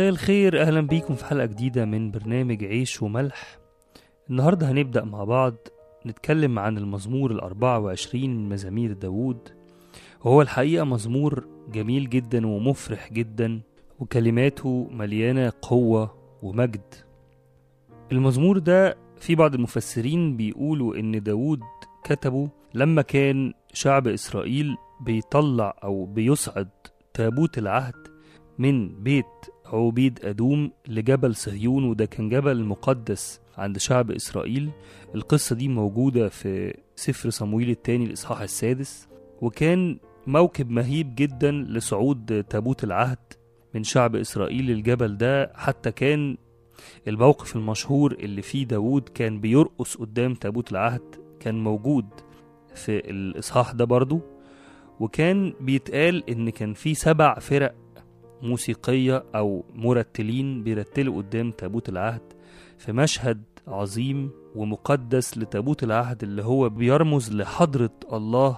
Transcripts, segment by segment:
مساء الخير. أهلا بيكم في حلقة جديدة من برنامج عيش وملح. النهاردة هنبدأ مع بعض نتكلم عن المزمور الأربعة وعشرين من مزامير داوود. وهو الحقيقة مزمور جميل جدا ومفرح جدا وكلماته مليانة قوة ومجد. المزمور ده في بعض المفسرين بيقولوا إن داوود كتبه لما كان شعب إسرائيل بيطلع أو بيصعد تابوت العهد من بيت عبيد أدوم لجبل صهيون وده كان جبل مقدس عند شعب إسرائيل. القصة دي موجودة في سفر صمويل الثاني الإصحاح السادس وكان موكب مهيب جدا لصعود تابوت العهد من شعب إسرائيل للجبل ده. حتى كان الموقف المشهور اللي فيه داوود كان بيرقص قدام تابوت العهد كان موجود في الإصحاح ده برضو. وكان بيتقال إن كان في سبع فرق موسيقية أو مرتلين بيرتلوا قدام تابوت العهد في مشهد عظيم ومقدس لتابوت العهد اللي هو بيرمز لحضرة الله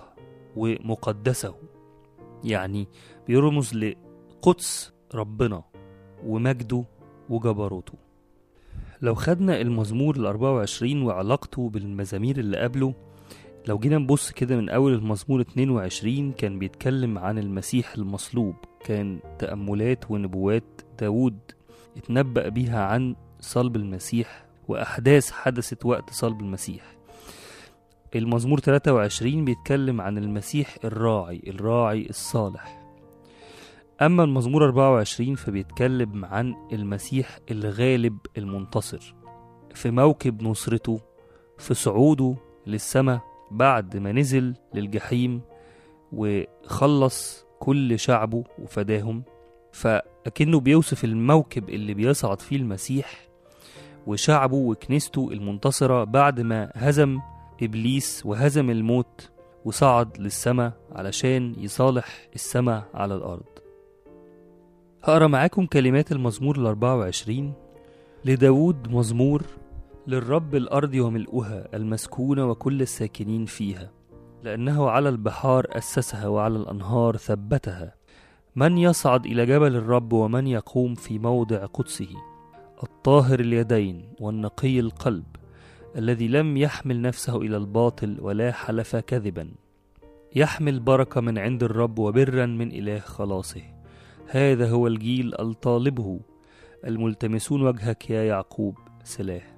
ومقدسه. يعني بيرمز لقدس ربنا ومجده وجبروته. لو خدنا المزمور الأربعة وعشرين وعلاقته بالمزامير اللي قبله لو جينا نبص كده من أول المزمور 22 كان بيتكلم عن المسيح المصلوب. كان تأملات ونبوات داود اتنبأ بيها عن صلب المسيح وأحداث حدثت وقت صلب المسيح. المزمور 23 بيتكلم عن المسيح الراعي الراعي الصالح. أما المزمور 24 فبيتكلم عن المسيح الغالب المنتصر. في موكب نصرته في صعوده للسماء بعد ما نزل للجحيم وخلص كل شعبه وفداهم فأكنه بيوصف الموكب اللي بيصعد فيه المسيح وشعبه وكنيسته المنتصرة بعد ما هزم إبليس وهزم الموت وصعد للسماء علشان يصالح السماء على الأرض. هقرأ معاكم كلمات المزمور الأربعة وعشرين. لداود مزمور للرب الأرض وملؤها المسكونة وكل الساكنين فيها. لأنه على البحار أسسها وعلى الأنهار ثبتها. من يصعد إلى جبل الرب ومن يقوم في موضع قدسه؟ الطاهر اليدين والنقي القلب الذي لم يحمل نفسه إلى الباطل ولا حلف كذبا. يحمل بركة من عند الرب وبرا من إله خلاصه. هذا هو الجيل ألطالبه. الملتمسون وجهك يا يعقوب. سلاه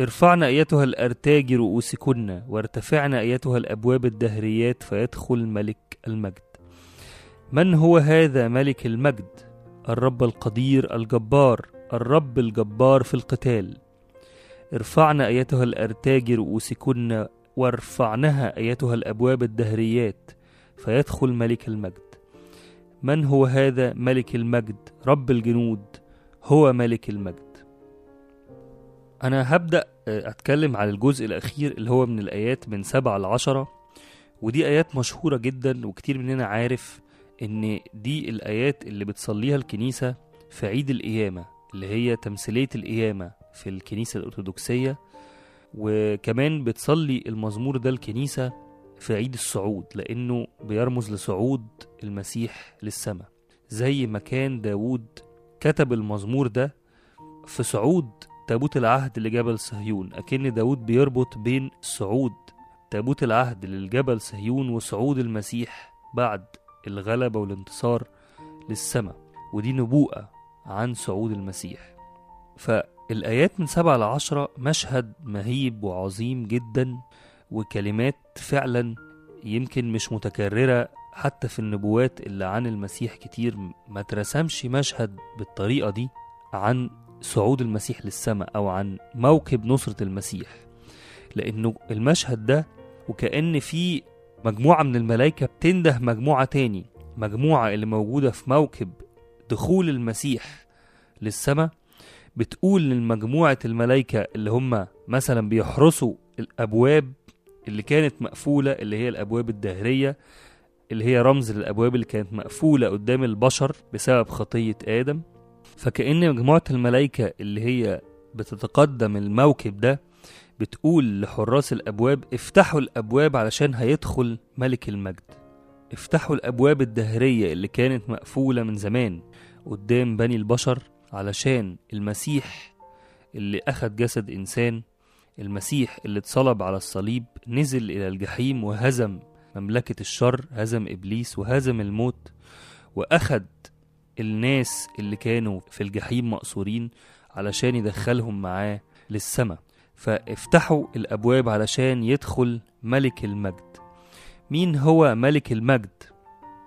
ارفعنا أيتها الأرتاج رؤوسكن وارتفعنا أيتها الأبواب الدهريات فيدخل ملك المجد. من هو هذا ملك المجد؟ الرب القدير الجبار الرب الجبار في القتال. ارفعنا أيتها الأرتاج رؤوسكن وارفعنها أيتها الأبواب الدهريات فيدخل ملك المجد. من هو هذا ملك المجد؟ رب الجنود هو ملك المجد. أنا هبدأ أتكلم على الجزء الأخير اللي هو من الآيات من سبعة لعشرة ودي آيات مشهورة جدا وكتير مننا عارف إن دي الآيات اللي بتصليها الكنيسة في عيد القيامة اللي هي تمثيلية القيامة في الكنيسة الأرثوذكسية. وكمان بتصلي المزمور ده الكنيسة في عيد الصعود لأنه بيرمز لصعود المسيح للسماء. زي ما كان داود كتب المزمور ده في صعود تابوت العهد لجبل صهيون أكن داود بيربط بين صعود تابوت العهد للجبل صهيون وصعود المسيح بعد الغلبة والانتصار للسماء ودي نبوءة عن صعود المسيح. فالآيات من سبعة لعشرة مشهد مهيب وعظيم جدا وكلمات فعلا يمكن مش متكررة حتى في النبوات اللي عن المسيح كتير. ما ترسمش مشهد بالطريقة دي عن صعود المسيح للسماء أو عن موكب نصرة المسيح لأنه المشهد ده وكأن في مجموعة من الملائكة بتنده مجموعة تاني مجموعة اللي موجودة في موكب دخول المسيح للسماء بتقول للمجموعة الملائكة اللي هم مثلا بيحرسوا الأبواب اللي كانت مقفولة اللي هي الأبواب الدهرية اللي هي رمز للأبواب اللي كانت مقفولة قدام البشر بسبب خطية آدم فكأن مجموعة الملائكة اللي هي بتتقدم الموكب ده بتقول لحراس الأبواب افتحوا الأبواب علشان هيدخل ملك المجد. افتحوا الأبواب الدهرية اللي كانت مقفولة من زمان قدام بني البشر علشان المسيح اللي أخد جسد إنسان المسيح اللي اتصلب على الصليب نزل إلى الجحيم وهزم مملكة الشر هزم إبليس وهزم الموت وأخد الناس اللي كانوا في الجحيم مقصورين علشان يدخلهم معاه للسماء فافتحوا الأبواب علشان يدخل ملك المجد. مين هو ملك المجد؟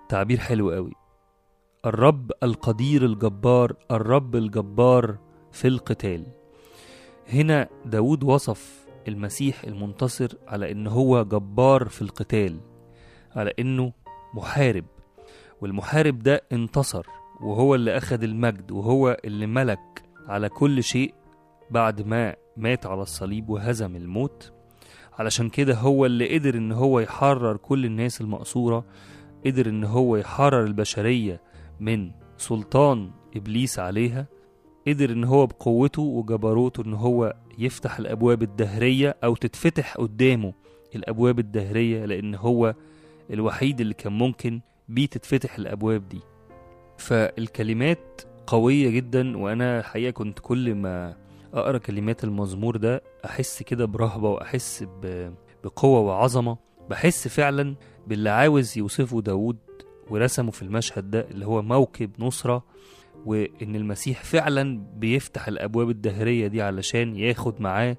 تعبير حلو قوي. الرب القدير الجبار الرب الجبار في القتال. هنا داود وصف المسيح المنتصر على إن هو جبار في القتال على إنه محارب. والمحارب ده انتصر. وهو اللي اخد المجد وهو اللي ملك على كل شيء بعد ما مات على الصليب وهزم الموت. علشان كده هو اللي قدر إن هو يحرر كل الناس المقصورة قدر إن هو يحرر البشرية من سلطان إبليس عليها قدر إن هو بقوته وجبروته إن هو يفتح الأبواب الدهرية أو تتفتح قدامه الأبواب الدهرية لأن هو الوحيد اللي كان ممكن بيه تتفتح الأبواب دي. فالكلمات قوية جدا وأنا الحقيقة كنت كل ما أقرأ كلمات المزمور ده أحس كده برهبة وأحس ب- بقوة وعظمة. بحس فعلا باللي عاوز يوصفه داود ورسمه في المشهد ده اللي هو موكب نصرة وإن المسيح فعلا بيفتح الأبواب الدهرية دي علشان ياخد معاه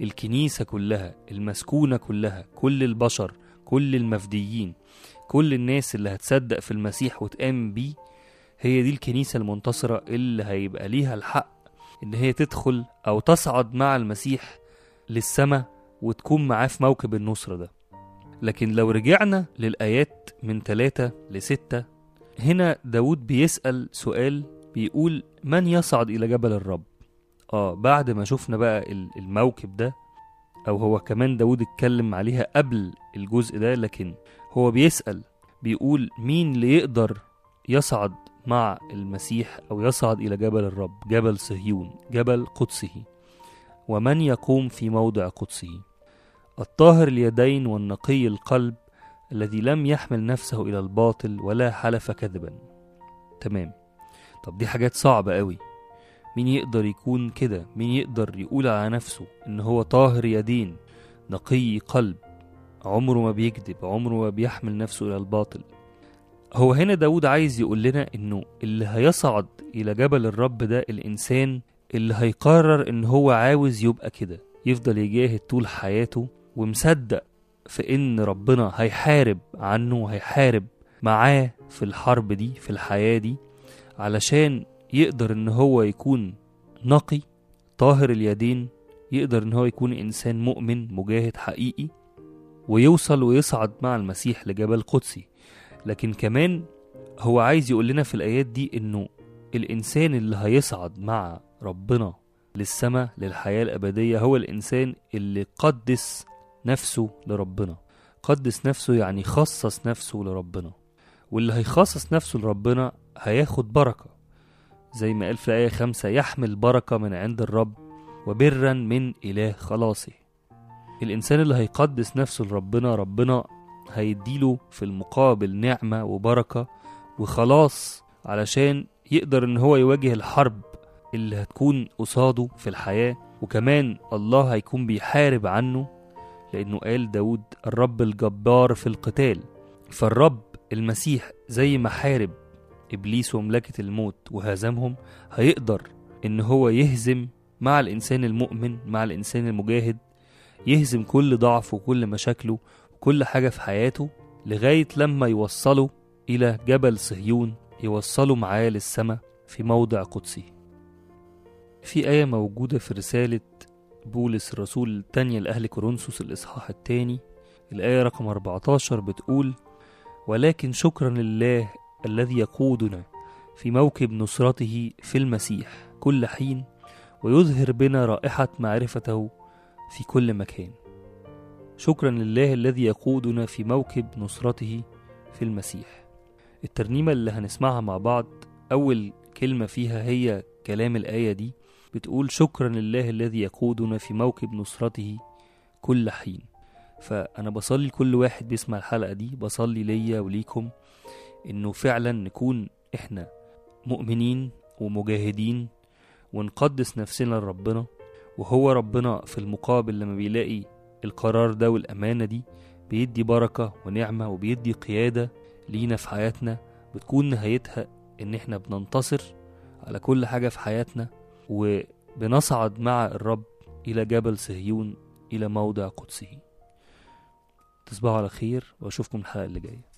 الكنيسة كلها المسكونة كلها كل البشر كل المفديين كل الناس اللي هتصدق في المسيح وتآمن بيه. هي دي الكنيسة المنتصرة اللي هيبقى ليها الحق إن هي تدخل أو تصعد مع المسيح للسماء وتكون معاه في موكب النصرة ده. لكن لو رجعنا للآيات من ثلاثة لستة هنا داود بيسأل سؤال بيقول من يصعد إلى جبل الرب؟ آه بعد ما شفنا بقى ال- الموكب ده أو هو كمان داود اتكلم عليها قبل الجزء ده لكن هو بيسأل بيقول مين اللي يقدر يصعد مع المسيح أو يصعد إلى جبل الرب جبل صهيون جبل قدسه. ومن يقوم في موضع قدسه؟ الطاهر اليدين والنقي القلب الذي لم يحمل نفسه إلى الباطل ولا حلف كذبا. تمام. طب دي حاجات صعبة قوي مين يقدر يكون كده؟ مين يقدر يقول على نفسه إن هو طاهر يدين نقي قلب عمره ما بيكذب عمره ما بيحمل نفسه إلى الباطل؟ هو هنا داود عايز يقول لنا إنه اللي هيصعد إلى جبل الرب ده الإنسان اللي هيقرر إن هو عاوز يبقى كده يفضل يجاهد طول حياته ومصدق في إن ربنا هيحارب عنه وهيحارب معاه في الحرب دي في الحياة دي علشان يقدر إن هو يكون نقي طاهر اليدين يقدر إن هو يكون إنسان مؤمن مجاهد حقيقي ويوصل ويصعد مع المسيح لجبل قدسي. لكن كمان هو عايز يقول لنا في الآيات دي إنه الإنسان اللي هيصعد مع ربنا للسماء للحياة الأبدية هو الإنسان اللي قدس نفسه لربنا. قدس نفسه يعني خصص نفسه لربنا. واللي هيخصص نفسه لربنا هياخد بركة. زي ما قال في الآية خمسة يحمل بركة من عند الرب وبرا من إله خلاصه. الإنسان اللي هيقدس نفسه لربنا ربنا هيديله في المقابل نعمة وبركة وخلاص علشان يقدر إن هو يواجه الحرب اللي هتكون قصاده في الحياة. وكمان الله هيكون بيحارب عنه لأنه قال داود الرب الجبار في القتال. فالرب المسيح زي ما حارب إبليس ومملكة الموت وهزمهم هيقدر إن هو يهزم مع الإنسان المؤمن مع الإنسان المجاهد يهزم كل ضعف وكل مشاكله وكل حاجة في حياته لغاية لما يوصله إلى جبل صهيون يوصله معاه للسماء في موضع قدسي. في آية موجودة في رسالة بولس الرسول التانية لأهل كورنثوس الإصحاح التاني الآية رقم 14 بتقول ولكن شكرا لله الذي يقودنا في موكب نصرته في المسيح كل حين ويظهر بنا رائحة معرفته في كل مكان. شكرا لله الذي يقودنا في موكب نصرته في المسيح. الترنيمة اللي هنسمعها مع بعض أول كلمة فيها هي كلام الآية دي بتقول شكرا لله الذي يقودنا في موكب نصرته كل حين. فأنا بصلي لكل واحد بيسمع الحلقة دي بصلي ليا وليكم إنه فعلا نكون إحنا مؤمنين ومجاهدين ونقدس نفسنا لربنا وهو ربنا في المقابل لما بيلاقي القرار ده والأمانة دي بيدي بركة ونعمة وبيدي قيادة لينا في حياتنا بتكون نهايتها إن إحنا بننتصر على كل حاجة في حياتنا وبنصعد مع الرب إلى جبل صهيون إلى موضع قدسه. تصبحوا على خير وأشوفكم الحلقة اللي جاية.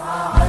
us.